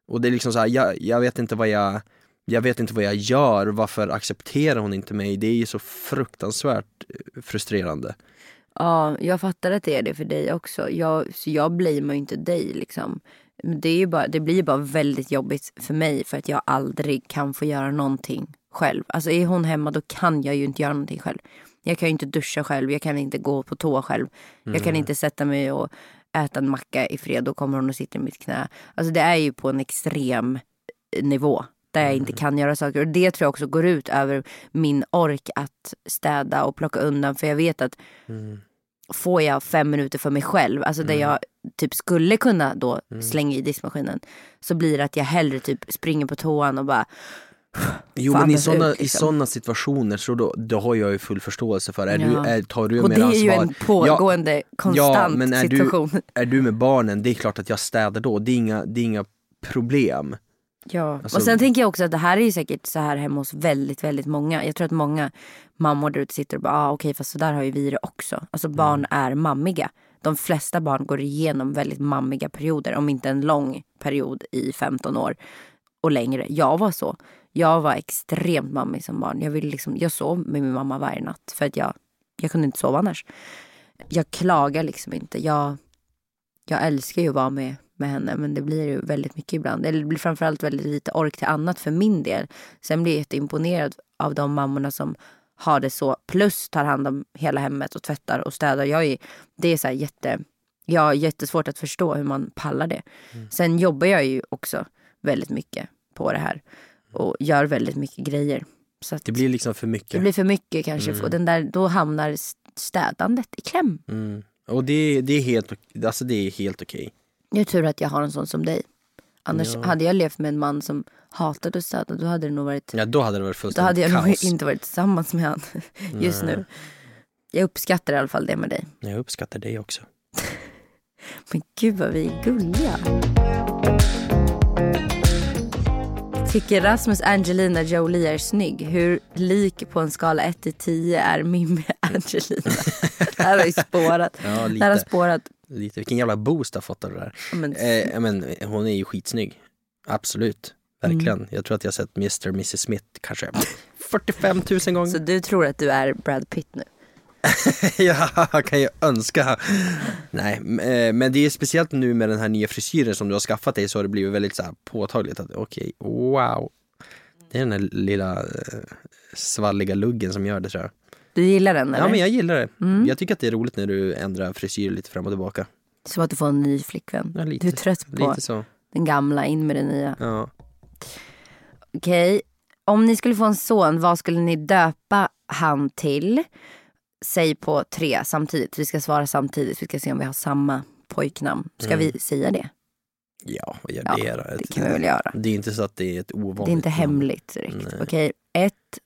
Och det är liksom så här, jag, jag vet inte vad jag jag vet inte vad jag gör, varför accepterar hon inte mig? Det är ju så fruktansvärt eh, frustrerande. Ja, jag fattar att det är det för dig också. Jag, så jag blamear ju inte dig liksom. Det, är ju bara, det blir ju bara väldigt jobbigt för mig för att jag aldrig kan få göra någonting själv. Alltså är hon hemma då kan jag ju inte göra någonting själv. Jag kan ju inte duscha själv, jag kan inte gå på toa själv. Jag kan inte sätta mig och äta en macka i fred, då kommer hon och sitter i mitt knä. Alltså det är ju på en extrem nivå där jag inte kan göra saker. Och det tror jag också går ut över min ork att städa och plocka undan. För jag vet att får jag fem minuter för mig själv, alltså där jag typ skulle kunna då slänga i diskmaskinen. Så blir det att jag hellre typ springer på toan och bara Jo men i sådana liksom. i situationer så då, då har jag ju full förståelse för. Är Ja. du, är, tar du Och mer det är ju ansvar? en pågående konstant men är situation. Du, är du med barnen, det är klart att jag städar då. Det är inga, det är inga problem. Ja, Alltså- och sen tänker jag också att det här är ju säkert så här hemma hos väldigt, väldigt många. Jag tror att många mammor där ute sitter och bara, ah, okej fast så där har ju vi det också. Alltså barn är mammiga. De flesta barn går igenom väldigt mammiga perioder, om inte en lång period i 15 år och längre. Jag var så. Jag var extremt mammig som barn. Jag, ville liksom, jag sov med min mamma varje natt för att jag, jag kunde inte sova annars. Jag klagar liksom inte. Jag, jag älskar ju att vara med, med henne men det blir ju väldigt mycket ibland. Eller det blir framförallt väldigt lite ork till annat för min del. Sen blir jag jätteimponerad av de mammorna som har det så. Plus tar hand om hela hemmet och tvättar och städar. Jag är, det är så jätte, jag har jättesvårt att förstå hur man pallar det. Sen jobbar jag ju också väldigt mycket på det här. Och gör väldigt mycket grejer. Så Det blir liksom för mycket. det blir för mycket kanske. Och den där, då hamnar städandet i kläm. Mm. Och det, det är helt, alltså det är helt okej. Det är tur att jag har en sån som dig. Annars Ja. hade jag levt med en man som hatade att städa. Då hade det nog varit Ja då hade det varit Då fullständigt hade jag nog kaos. inte varit tillsammans med han just nu. Jag uppskattar i alla fall det med dig. Jag uppskattar dig också. Men gud vad vi är gulliga. Tycker Rasmus Angelina Jolie är snygg? Hur lik på en skala 1 till 10 är Mimmi Angelina? det här har ju spårat. Ja, Det här har lite. spårat. lite. Vilken jävla boost jag fått av det där. Men, Eh, men hon är ju skitsnygg. Absolut. Verkligen. Mm. Jag tror att jag har sett Mr och Mrs Smith kanske 45 000 gånger. så du tror att du är Brad Pitt nu? ja, kan jag önska. Nej, eh, men det är speciellt nu med den här nya frisyren som du har skaffat dig så har det blivit väldigt så här påtagligt att okej, wow. Det är den här lilla eh, svalliga luggen som gör det tror jag. Du gillar den eller? Ja men jag gillar det. Mm. Jag tycker att det är roligt när du ändrar frisyr lite fram och tillbaka. Som att du får en ny flickvän. Ja, lite. Du är trött på den gamla, in med den nya. Ja. Okej, om ni skulle få en son, vad skulle ni döpa han till? Säg på tre samtidigt. Vi ska svara samtidigt. Vi ska se om vi har samma pojknamn. Ska Mm. vi säga det? Ja, vad gör Ja, det då? Det kan vi väl göra. Det är inte så att det är ett ovanligt Det är inte namn. hemligt direkt. Okej, ett,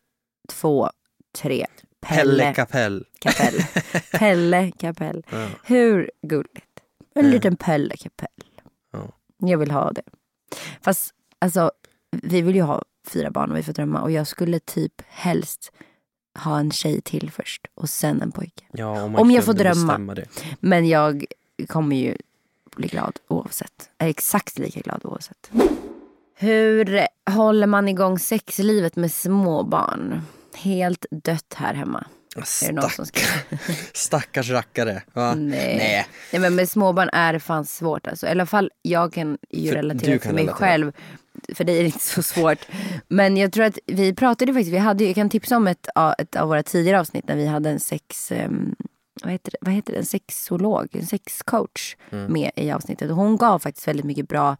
två, tre. Pelle Kapell. Kapell. Pelle Kapell. Ja. Hur gulligt? En Eh. liten Pelle Kapell. Ja. Jag vill ha det. Fast alltså, vi vill ju ha fyra barn om vi får drömma. Och jag skulle typ helst ha en tjej till först och sen en pojke. Ja, om, Om jag får drömma. Men jag kommer ju bli glad oavsett. Är exakt lika glad oavsett. Hur håller man igång sexlivet med små barn? Helt dött här hemma. Som ska... Stackars rackare. Va? Nej. Nej. Nej men med småbarn är det fan svårt alltså. I alla fall jag kan ju relatera till mig själv. För dig är det inte så svårt. Men jag tror att vi pratade faktiskt, vi hade, jag kan tipsa om ett, ett av våra tidigare avsnitt när vi hade en sex, ehm, vad heter det, vad heter det? en sexolog, en sexcoach Mm. med i avsnittet. Och hon gav faktiskt väldigt mycket bra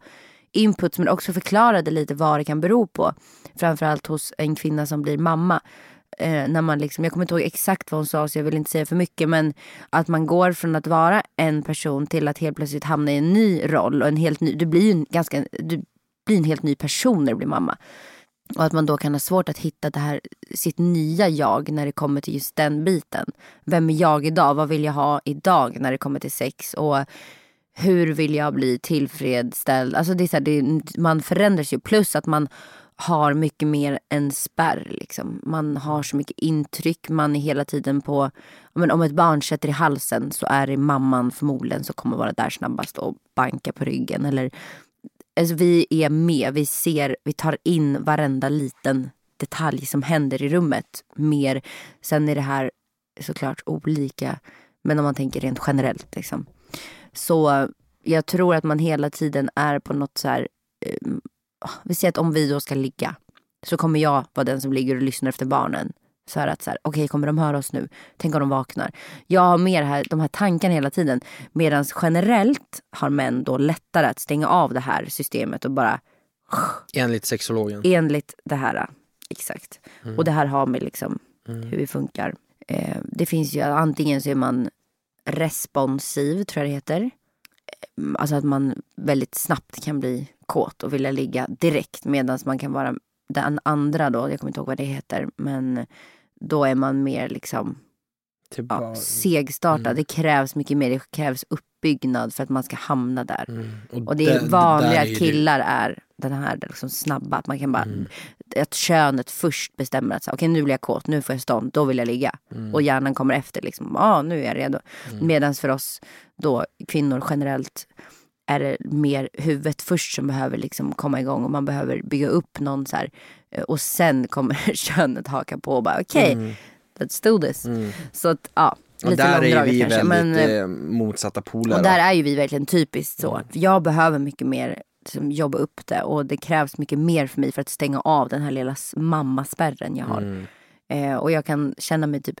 input men också förklarade lite vad det kan bero på. Framförallt hos en kvinna som blir mamma. Eh, när man liksom, jag kommer inte ihåg exakt vad hon sa så jag vill inte säga för mycket men att man går från att vara en person till att helt plötsligt hamna i en ny roll och en helt ny, du blir ju en ganska, du bli en helt ny person när du blir mamma. Och att man då kan ha svårt att hitta det här, sitt nya jag när det kommer till just den biten. Vem är jag idag? Vad vill jag ha idag när det kommer till sex? Och hur vill jag bli tillfredsställd? Alltså det är så här, det, man förändras ju. Plus att man har mycket mer en spärr. Liksom. Man har så mycket intryck. Man är hela tiden på... Men om ett barn sätter i halsen så är det mamman förmodligen som kommer vara där snabbast och banka på ryggen. Eller, alltså vi är med. Vi ser, vi tar in varenda liten detalj som händer i rummet. Mer. Sen är det här såklart olika. Men om man tänker rent generellt. Liksom. Så jag tror att man hela tiden är på något så här eh, vi säger att om vi då ska ligga så kommer jag vara den som ligger och lyssnar efter barnen. Så här att så här, okej okay, kommer de höra oss nu? Tänk om de vaknar. Jag har mer här, de här tankarna hela tiden. Medan generellt har män då lättare att stänga av det här systemet och bara Enligt sexologen. Enligt det här, exakt. Mm. Och det här har med liksom mm. hur vi funkar. Eh, det finns ju antingen så är man responsiv, tror jag det heter. Alltså att man väldigt snabbt kan bli kåt och vilja ligga direkt medan man kan vara den andra då, jag kommer inte ihåg vad det heter, men då är man mer liksom ja, segstartad. Mm. Det krävs mycket mer, det krävs uppbyggnad för att man ska hamna där. Mm. Och, och, det är vanligt att killar det... är den här liksom snabba, att man kan bara, mm. att könet först bestämmer att okej okay, nu blir jag kåt, nu får jag stånd, då vill jag ligga. Mm. Och hjärnan kommer efter liksom, ja ah, nu är jag redo. Mm. Medan för oss då kvinnor generellt är det mer huvudet först som behöver liksom komma igång och man behöver bygga upp någon så här, eh, och sen kommer könet haka på och bara okej, okay, mm. let's do this. Mm. Så att ja, lite och där är vi kanske. väldigt men, eh, motsatta poler. Och där är ju vi verkligen typiskt så. Mm. Jag behöver mycket mer liksom, jobba upp det och det krävs mycket mer för mig för att stänga av den här lilla mammaspärren jag har. Mm. Eh, och jag kan känna mig typ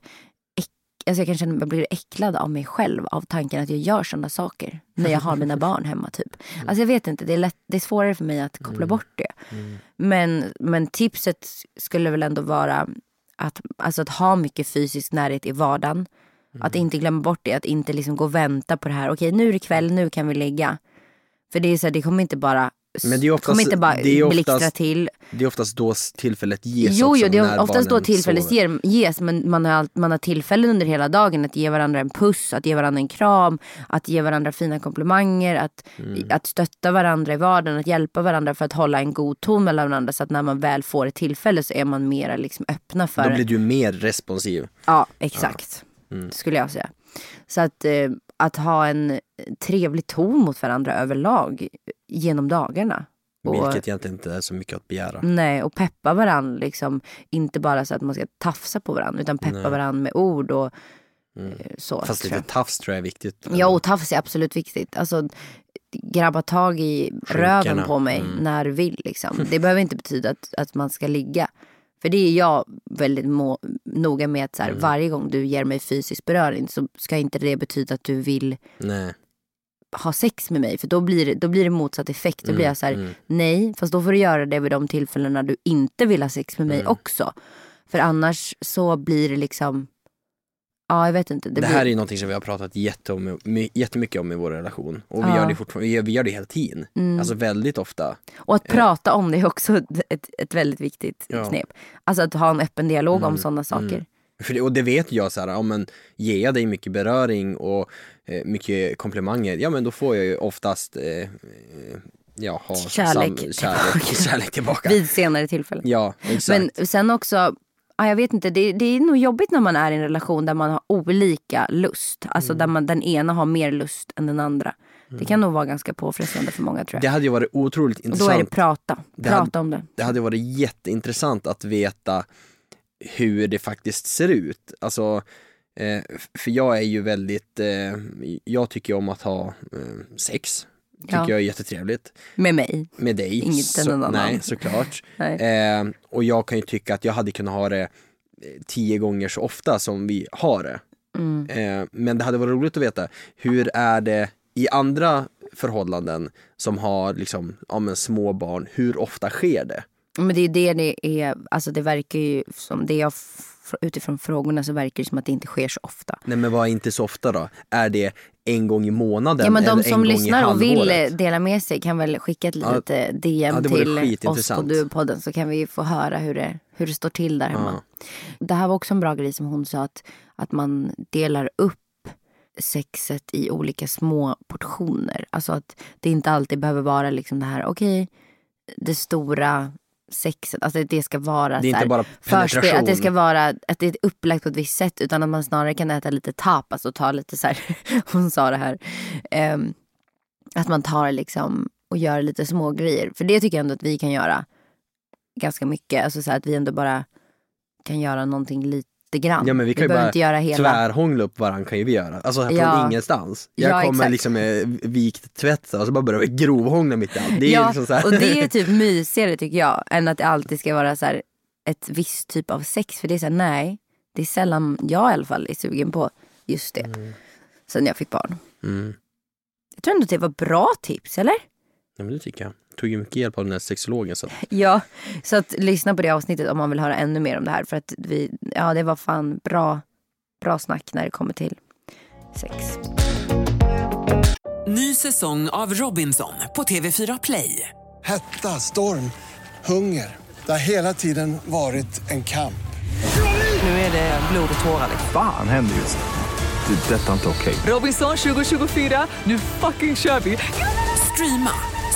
alltså jag kan känna jag blir äcklad av mig själv av tanken att jag gör sådana saker när jag har mina barn hemma. typ. Mm. Alltså jag vet inte, det är, lätt, det är svårare för mig att koppla mm. bort det. Mm. Men, men tipset skulle väl ändå vara att, alltså att ha mycket fysisk närhet i vardagen. Mm. Att inte glömma bort det, att inte liksom gå och vänta på det här. Okej, nu är det kväll, nu kan vi lägga. För det är så här, det kommer inte bara men det är oftast, kommer inte bara det är oftast, blixtra till. Det är oftast då tillfället ges Jo, jo det är oftast då tillfället ger, ges. Men man har, man har tillfällen under hela dagen att ge varandra en puss, att ge varandra en kram, att ge varandra fina komplimanger, att, mm. att stötta varandra i vardagen, att hjälpa varandra för att hålla en god ton mellan varandra. Så att när man väl får ett tillfälle så är man mer liksom öppna för... Då blir du mer responsiv. Ja, exakt. Ja. Mm. Skulle jag säga. Så att, eh, att ha en trevlig ton mot varandra överlag genom dagarna. Vilket egentligen inte är så mycket att begära. Nej, och peppa varandra. Liksom, inte bara så att man ska tafsa på varandra utan peppa nej. varandra med ord och mm. Eh, så. Fast lite tafs tror jag är viktigt. Ja, och tafs är absolut viktigt. Alltså, grabba tag i Skinkarna. röven på mig mm. när du vill. Liksom. Det behöver inte betyda att, att man ska ligga. För det är jag väldigt må, noga med att så här, mm. varje gång du ger mig fysisk beröring så ska inte det betyda att du vill Nej. ha sex med mig. För då blir det, då blir det motsatt effekt. Då mm. blir jag så här, mm. nej, fast då får du göra det vid de tillfällena du inte vill ha sex med mig mm. också. För annars så blir det liksom Ja, jag vet inte. Det, det här blir... är någonting som vi har pratat jättemycket om i vår relation. Och vi, ja. gör, det fortfarande, vi, gör, vi gör det hela tiden. Mm. Alltså väldigt ofta. Och att prata om det är också ett, ett väldigt viktigt ja. knep. Alltså att ha en öppen dialog mm. om sådana saker. Mm. För det, och det vet jag, så här, ja, men, ger jag dig mycket beröring och eh, mycket komplimanger, ja men då får jag ju oftast eh, eh ja, ha kärlek, sam, kärlek, kärlek tillbaka. Vid senare tillfällen. Ja, exakt. Men sen också ja, jag vet inte, det, det är nog jobbigt när man är i en relation där man har olika lust. Alltså mm. där man, den ena har mer lust än den andra. Mm. Det kan nog vara ganska påfrestande för många tror jag. Det hade ju varit otroligt intressant. Och då är det prata, prata det hade, om det. Det hade varit jätteintressant att veta hur det faktiskt ser ut. Alltså, eh, för jag är ju väldigt, eh, jag tycker om att ha eh, sex tycker ja. jag är jättetrevligt. Med mig. Med dig. Inget så, annan. Nej, såklart. nej. Eh, och jag kan ju tycka att jag hade kunnat ha det eh, tio gånger så ofta som vi har det. Mm. Eh, men det hade varit roligt att veta, hur är det i andra förhållanden som har liksom, ja, men små barn, hur ofta sker det? Men det är det det är, alltså det verkar ju som, det jag utifrån frågorna så verkar det som att det inte sker så ofta. Nej men vad är inte så ofta då? Är det en gång i månaden Ja men de som lyssnar och vill eh, dela med sig kan väl skicka ett Ja. litet DM Ja, det vore till oss på. Duopodden så kan vi få höra hur det, hur det står till där hemma. Det här var också en bra grej som hon sa att, att man delar upp sexet i olika små portioner. Alltså att det inte alltid behöver vara liksom det här, okej, det stora sexet, alltså att det ska vara Det är så här, inte bara förspel, att det ska vara att det är upplagt på ett visst sätt utan att man snarare kan äta lite tapas och ta lite så här, hon sa det här, ehm, att man tar liksom och gör lite små grejer. För det tycker jag ändå att vi kan göra ganska mycket. Alltså så här att vi ändå bara kan göra någonting lite grann. Ja men vi kan ju behöver bara inte göra hela. tvärhångla upp varandra kan ju vi göra. Alltså från Ja. ingenstans. Jag Ja, kommer exakt. liksom med vikt tvätt och så bara börjar vi grovhångla mitt i allt. Det är ja, liksom så här. och det är typ mysigare tycker jag än att det alltid ska vara så här ett visst typ av sex. För det är så här, nej, det är sällan jag i alla fall är sugen på just det. Sen jag fick barn. Mm. Jag tror ändå att det var bra tips, eller? Ja men det tycker jag. Tog ju mycket hjälp av den här sexologen så. Ja, så att lyssna på det avsnittet om man vill höra ännu mer om det här. För att vi, ja det var fan bra, bra snack när det kommer till sex. Ny säsong av Robinson på TV4 Play. Hetta, storm, hunger. Det har hela tiden varit en kamp. Nu är det blod och tårar. liksom. Fan händer just. Det. är Detta är inte okej. Robinson 2024, nu fucking kör vi! Streama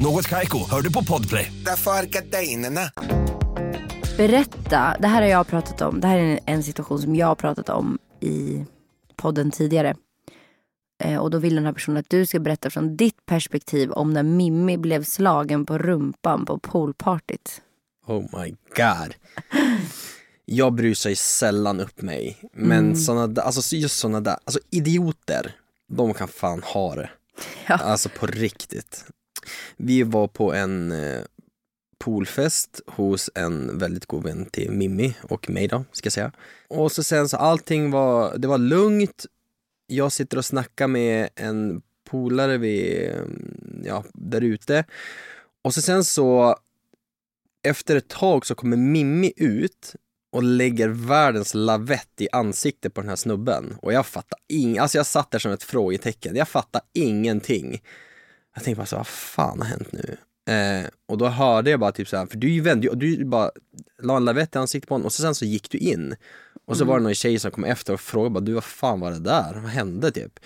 Något Kaiko, hör du på Podplay. Därför är gardinerna. Berätta, det här har jag pratat om. Det här är en situation som jag har pratat om i podden tidigare. Eh, och då vill den här personen att du ska berätta från ditt perspektiv om när Mimmi blev slagen på rumpan på poolpartyt. Oh my god. Jag brusar ju sällan upp mig. Men Mm. såna där, alltså just såna där, alltså idioter, de kan fan ha det. Ja. Alltså på riktigt. Vi var på en eh, poolfest hos en väldigt god vän till Mimmi och mig då, ska jag säga. Och så sen så allting var, det var lugnt. Jag sitter och snackar med en polare vid, mm, ja, där ute. Och så sen så efter ett tag så kommer Mimmi ut och lägger världens lavett i ansiktet på den här snubben. Och jag fattar ingenting, alltså jag satt där som ett frågetecken. Jag fattar ingenting. Jag tänkte bara så, vad fan har hänt nu? Eh, och då hörde jag bara typ så här, för du är ju du, bara la en lavett i ansiktet på honom och så sen så gick du in. Och så var det någon tjej som kom efter och frågade bara, du vad fan var det där? Vad hände typ?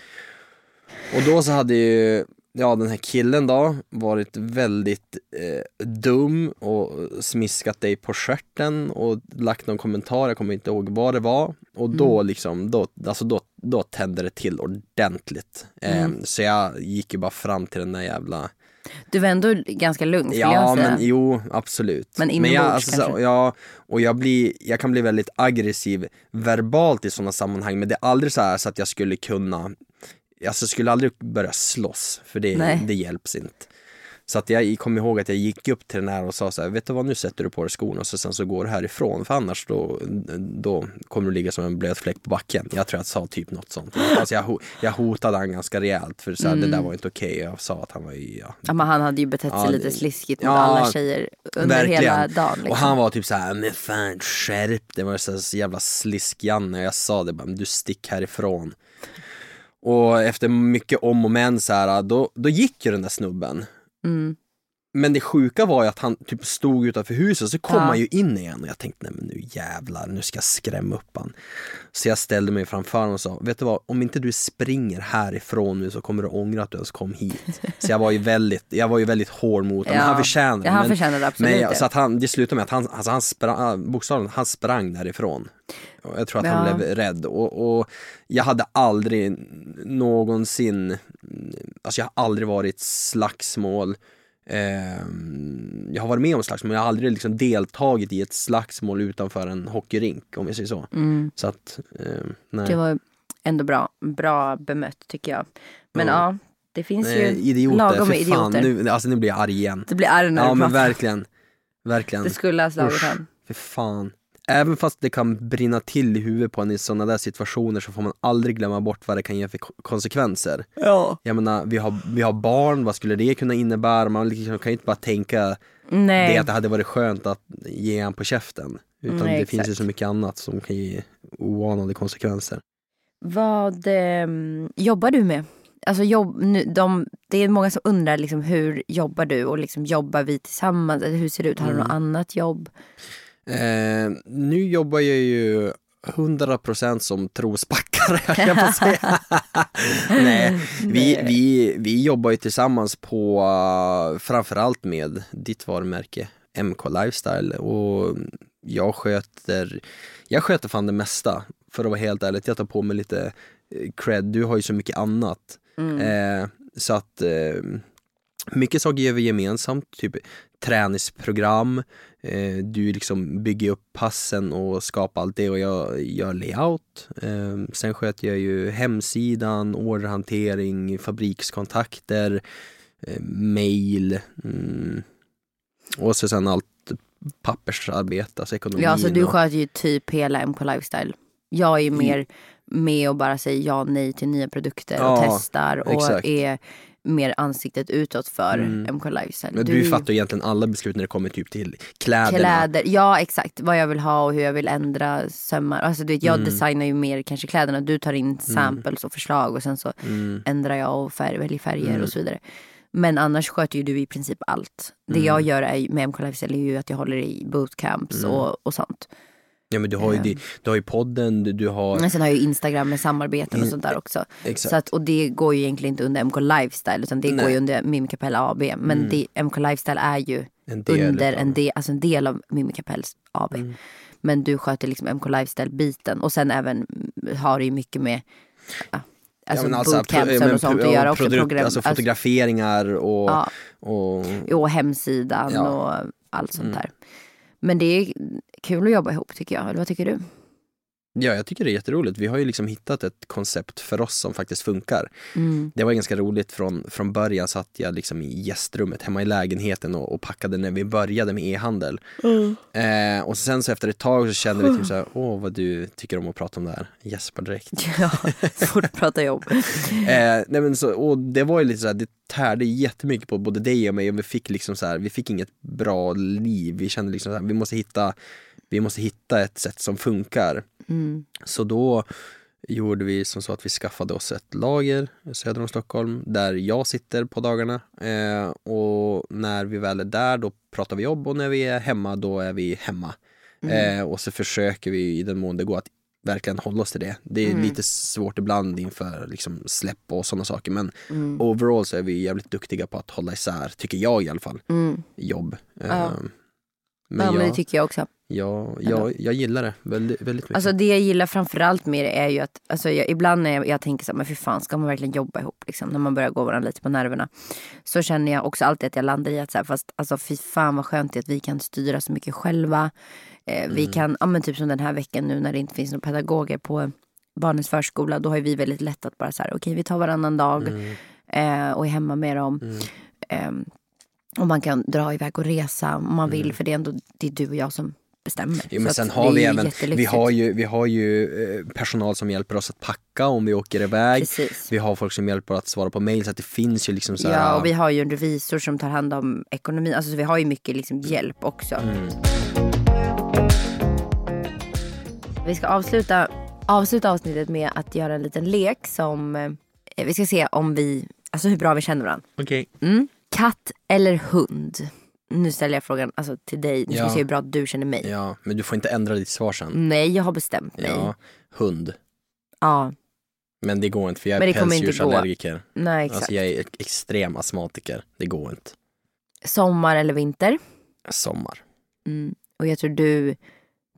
Och då så hade ju, ja den här killen då varit väldigt eh, dum och smiskat dig på stjärten och lagt någon kommentar, jag kommer inte ihåg vad det var. Och då liksom, då, alltså då, då tände det till ordentligt. Eh, Så jag gick ju bara fram till den där jävla Du var ändå ganska lugn skulle Ja jag säga. men jo absolut. Men jag, inombords alltså, så, kanske? ja, och jag, blir, jag kan bli väldigt aggressiv verbalt i sådana sammanhang men det är aldrig så här så att jag skulle kunna Alltså skulle aldrig börja slåss för det, Nej. det hjälps inte. Så att jag kommer ihåg att jag gick upp till den här och sa så här, vet du vad nu sätter du på dig skorna och så sen så går du härifrån för annars då, då kommer du ligga som en blöt fläck på backen. Jag tror jag sa typ något sånt. Alltså jag, jag hotade han ganska rejält för så här, det där var inte okej. Jag sa att han var ju, ja, Ja, men han hade ju betett sig Ja, lite sliskigt mot ja, alla tjejer under hela dagen. Liksom. och han var typ så här, men fan skärp det var så, här, så jävla slisk-Janne. Jag sa det bara, men du stick härifrån. Och efter mycket om och men så här, då, då gick ju den där snubben. Mm. Men det sjuka var ju att han typ stod utanför huset, så kom Ja. han ju in igen och jag tänkte nej men nu jävlar, nu ska jag skrämma upp han. Så jag ställde mig framför honom och sa, vet du vad, om inte du springer härifrån nu så kommer du ångra att du ens kom hit. Så jag var ju väldigt, jag var ju väldigt hård mot honom, Ja. han förtjänar Ja, han det absolut, men, ja. Så att han, det slutade med att han, alltså han sprang, bokstavligen, han sprang därifrån. Jag tror att han Ja. blev rädd och, och jag hade aldrig någonsin, alltså jag har aldrig varit slagsmål Ehm, jag har varit med om slagsmål, men jag har aldrig liksom deltagit i ett slagsmål utanför en hockeyrink om jag säger så. Mm. Så att, ehm, nej. Det var ändå bra, bra bemött tycker jag. Men ja, Ja. det finns Nej, ju idioter, lagom med fan, idioter. nu, alltså nu blir jag arg igen. Det blir arg när Ja du men pratar. verkligen. Verkligen. Det skulle ha slagit han. För fan. Även fast det kan brinna till i huvudet på en i sådana där situationer så får man aldrig glömma bort vad det kan ge för ko- konsekvenser. Ja. Jag menar, vi har, vi har barn, vad skulle det kunna innebära? Man liksom kan ju inte bara tänka Nej. det att det hade varit skönt att ge en på käften. Utan Nej, det finns ju exakt. så mycket annat som kan ge oanade konsekvenser. Vad ehm, jobbar du med? Alltså jobb, nu, de, det är många som undrar liksom, hur jobbar du och liksom, jobbar vi tillsammans? Eller hur ser det ut? Har du Mm. något annat jobb? Eh, nu jobbar jag ju 100% som trospackare jag att säga. Nej, vi, vi, vi jobbar ju tillsammans på uh, framförallt med ditt varumärke MK Lifestyle och jag sköter, jag sköter fan det mesta för att vara helt ärlig. Jag tar på mig lite eh, cred, du har ju så mycket annat. Mm. Eh, så att eh, mycket saker gör vi gemensamt, typ träningsprogram, eh, du liksom bygger upp passen och skapar allt det och jag gör layout. Eh, sen sköter jag ju hemsidan, orderhantering, fabrikskontakter, eh, mail mm, och så sen allt pappersarbete, alltså ekonomin. Ja, alltså du sköter ju typ hela MK Lifestyle. Jag är ju mer med och bara säger ja nej till nya produkter och Ja, testar och exakt. är mer ansiktet utåt för Mm. MK Lifestyle. Men Du du, fattar ju egentligen alla beslut när det kommer typ till kläderna. Kläder, ja exakt. Vad jag vill ha och hur jag vill ändra sömmar. Alltså du vet, jag Mm. designar ju mer kanske kläderna. Du tar in samples och förslag och sen så Mm. ändrar jag och färg, väljer färger Mm. och så vidare. Men annars sköter ju du i princip allt. Det Mm. jag gör är, med MK Lifestyle är ju att jag håller i bootcamps Mm. och, och sånt. Ja men du har ju, Ehm. di- du har ju podden, du, du har... Men sen har jag ju Instagram med samarbeten och Mm, sånt där också. Exakt. Så att, och det går ju egentligen inte under MK Lifestyle utan det går Nej. ju under Mimikapell AB. Men Mm. det, MK Lifestyle är ju En del under en, det. del, alltså en del av Mimikapells AB. Mm. Men du sköter liksom MK Lifestyle-biten och sen även har du ju mycket med ja, alltså Ja, bootcampsen pro- men och sånt att göra också. produkt- Program, Alltså fotograferingar och... Ja. och och hemsidan Ja. och allt sånt Mm. där. Men det är kul att jobba ihop tycker jag. Eller vad tycker du? Ja, jag tycker det är jätteroligt. Vi har ju liksom hittat ett koncept för oss som faktiskt funkar. Mm. Det var ganska roligt från, från början satt jag liksom i gästrummet hemma i lägenheten och, och packade när vi började med e-handel. Eh, och sen så efter ett tag så kände vi typ såhär, åh vad du tycker om att prata om det här. Gäspar direkt. Ja, att prata jobb. Eh, nej men så, och det var ju lite såhär, det tärde jättemycket på både dig och mig och vi fick liksom så här, vi fick inget bra liv. Vi kände liksom så här, vi måste hitta, vi måste hitta ett sätt som funkar. Mm. Så då gjorde vi som så att vi skaffade oss ett lager söder om Stockholm där jag sitter på dagarna. Eh, och när vi väl är där då pratar vi jobb och när vi är hemma då är vi hemma. Mm. Eh, och så försöker vi i den mån det går att verkligen hålla oss till det. Det är Mm. lite svårt ibland inför liksom, släpp och sådana saker men Mm. overall så är vi jävligt duktiga på att hålla isär, tycker jag i alla fall, Mm. jobb. Ja. Eh, men ja, men det tycker jag också. jag, jag, jag gillar det väldigt, väldigt mycket. Alltså det jag gillar framförallt med det är ju att, alltså jag, ibland när jag, jag tänker så här, men för fan ska man verkligen jobba ihop liksom, när man börjar gå varandra lite på nerverna. Så känner jag också alltid att jag landar i att så här, fast alltså fy fan vad skönt det är att vi kan styra så mycket själva. Eh, Vi Mm. kan, ja men typ som den här veckan nu när det inte finns några pedagoger på barnens förskola, då har vi väldigt lätt att bara så här, okej vi tar varannan dag Mm. eh, och är hemma med dem. Mm. Ehm, och man kan dra iväg och resa om man vill Mm. för det är ändå det är du och jag som bestämmer. Jo, men sen har vi även, vi har ju, vi har ju eh, personal som hjälper oss att packa om vi åker iväg. Precis. Vi har folk som hjälper att svara på mail så att det finns ju liksom så här, Ja, och vi har ju en revisor som tar hand om ekonomin. Alltså så vi har ju mycket liksom hjälp också. Mm. Vi ska avsluta, avsluta avsnittet med att göra en liten lek som eh, vi ska se om vi, alltså hur bra vi känner varandra. Okej. Mm. Katt eller hund? Nu ställer jag frågan alltså, till dig. Nu ska Ja. vi se hur bra du känner mig. Ja, men du får inte ändra ditt svar sen. Nej, jag har bestämt mig. Ja, hund. Ja, Men det går inte för jag Men är det kommer inte gå. pälsdjursallergiker. nej exakt. Alltså jag är extrem astmatiker. Det går inte. Sommar eller vinter? Sommar. Mm. Och jag tror du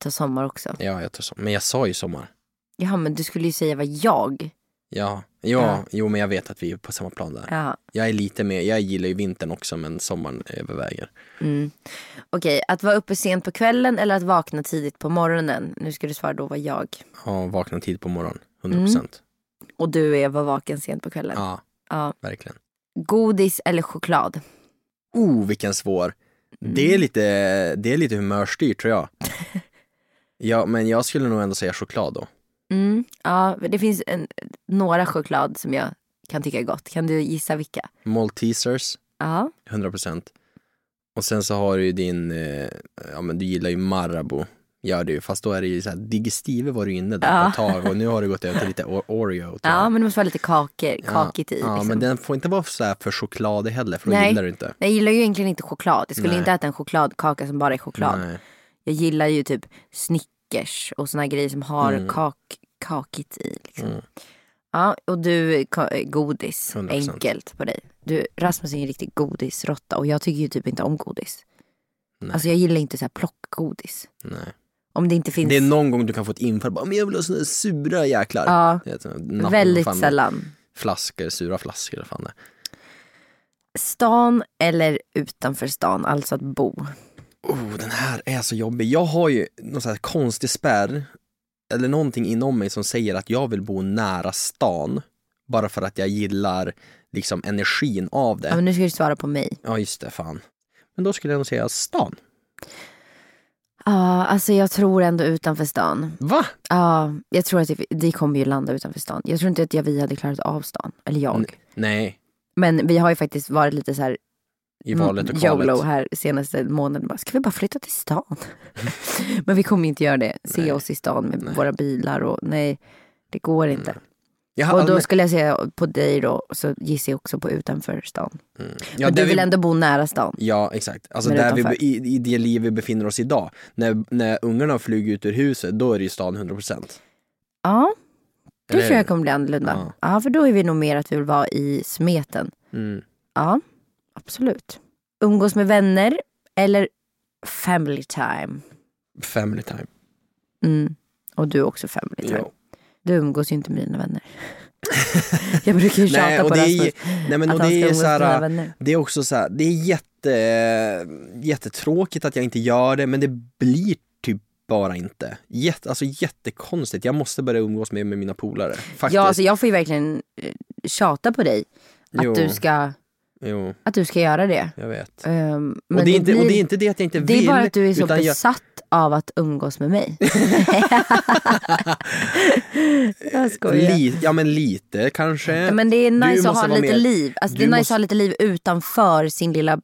tar sommar också. Ja, jag tar sommar. Men jag sa ju sommar. Jaha, men du skulle ju säga vad jag Ja, ja, Ja. jo men jag vet att vi är på samma plan där. Ja. Jag är lite med, jag gillar ju vintern också men sommaren överväger. Mm. Okej, att vara uppe sent på kvällen eller att vakna tidigt på morgonen? Nu ska du svara då var jag. Ja, vakna tid på morgonen, 100%. Mm. Och du är var vaken sent på kvällen. Ja, Ja. verkligen. Godis eller choklad? Oh, vilken svår. Mm. Det, är lite, det är lite humörstyrt tror jag. ja, men jag skulle nog ändå säga choklad då. Mm. Ja, det finns en, några choklad som jag kan tycka är gott. Kan du gissa vilka? Maltesers, Ja. 100%. Och sen så har du ju din, eh, ja men du gillar ju Marabou. Gör du fast då är det ju såhär, Digestive var du inne där Ja. på ett tag och nu har du gått över till lite Oreo. ja, men det måste vara lite kakor, kakigt i. Ja, liksom. men den får inte vara så för chokladig heller för då Nej. gillar du inte. Jag gillar ju egentligen inte choklad. Jag skulle Nej. inte äta en chokladkaka som bara är choklad. Nej. Jag gillar ju typ Snickers och såna grejer som har Mm. kak, kakigt i. Liksom. Mm. Ja, och du godis. 100%. Enkelt på dig. Du, Rasmus är en riktig godisrotta och jag tycker ju typ inte om godis. Nej. Alltså jag gillar inte så här plockgodis. Nej. Om det inte finns. Det är någon gång du kan få ett infall, bara, men jag vill ha såna där sura jäklar. Ja, napp- väldigt fan, sällan. Flaskor, sura flaskor eller fan det. Stan eller utanför stan, alltså att bo. Oh, den här är så jobbig. Jag har ju någon sån här konstig spärr, eller någonting inom mig som säger att jag vill bo nära stan. Bara för att jag gillar liksom energin av Ja, det. men nu ska du svara på mig. Ja, just det, fan. Men då skulle jag nog säga stan. Ja, alltså jag tror ändå utanför stan. Va? Ja, jag tror att det, det kommer ju landa utanför stan. Jag tror inte att jag, vi hade klarat av stan. Eller jag. N- Nej, Men vi har ju faktiskt varit lite så här i valet och mm, YOLO kvalet. här senaste månaden. Bara, Ska vi bara flytta till stan? Men vi kommer inte göra det. Se Nej. oss i stan med Nej. våra bilar och nej, det går inte. Jag har Och då skulle jag säga på dig då, så gissar jag också på utanför stan. Mm. Ja, Men du vill vi- ändå bo nära stan. Ja, exakt. Alltså där vi, i, I det liv vi befinner oss idag. När, när ungarna flugit ut ur huset, då är det ju stan 100%. Ja, då Eller tror jag kommer bli annorlunda. Ja. Ja. för då är vi nog mer att vi vill vara i smeten. Mm. Ja, absolut. Umgås med vänner eller family time. Family time. Mm. Och du är också family time. Ja. Du umgås ju inte med dina vänner. jag brukar ju tjata Nej, och på det är, Rasmus nej men att och han det ska är så med här, vänner. det är också så här, det är jätte, jättetråkigt att jag inte gör det, men det blir typ bara inte. Jätte, alltså jättekonstigt, jag måste börja umgås med, med mina polare. Faktiskt. Ja, alltså jag får ju verkligen eh, tjata på dig att, Jo. du ska, Jo, att du ska göra det. jag vet. Men och, det är inte, blir, och det är inte det att jag inte det vill. är bara att du är så utan jag, besatt av att umgås med mig. jag skojar. li, Ja men lite kanske. Ja, men det är nice att ha lite mer- liv. Alltså, det är nice måste- att ha lite liv utanför sin lilla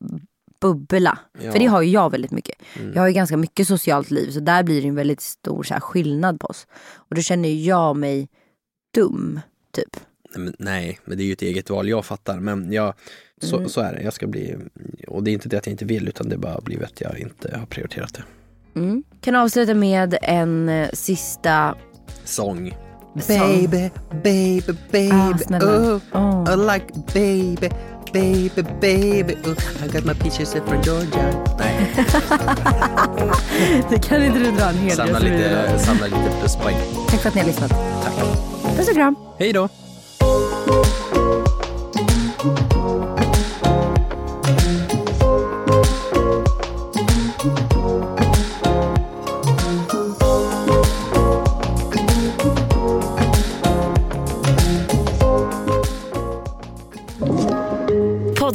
bubbla. Ja. För det har ju jag väldigt mycket. Mm. Jag har ju ganska mycket socialt liv så där blir det en väldigt stor så här, skillnad på oss. Och då känner jag mig dum, typ. Nej, men, nej, men det är ju ett eget val, jag fattar. Men jag, så, Mm. så är det, jag ska bli, och det är inte det att jag inte vill utan det är bara blivit att jag inte har prioriterat det. Mm. Kan avsluta med en eh, sista Sång. Baby, baby, baby, Ah, oh, Åh. I like baby, baby, baby, oh, I got my peaches from Georgia. Nej, Det kan inte du dra en hel samla lite, samla lite pluspoäng. Tack för att ni har lyssnat. Tack. Puss och kram. Hej då.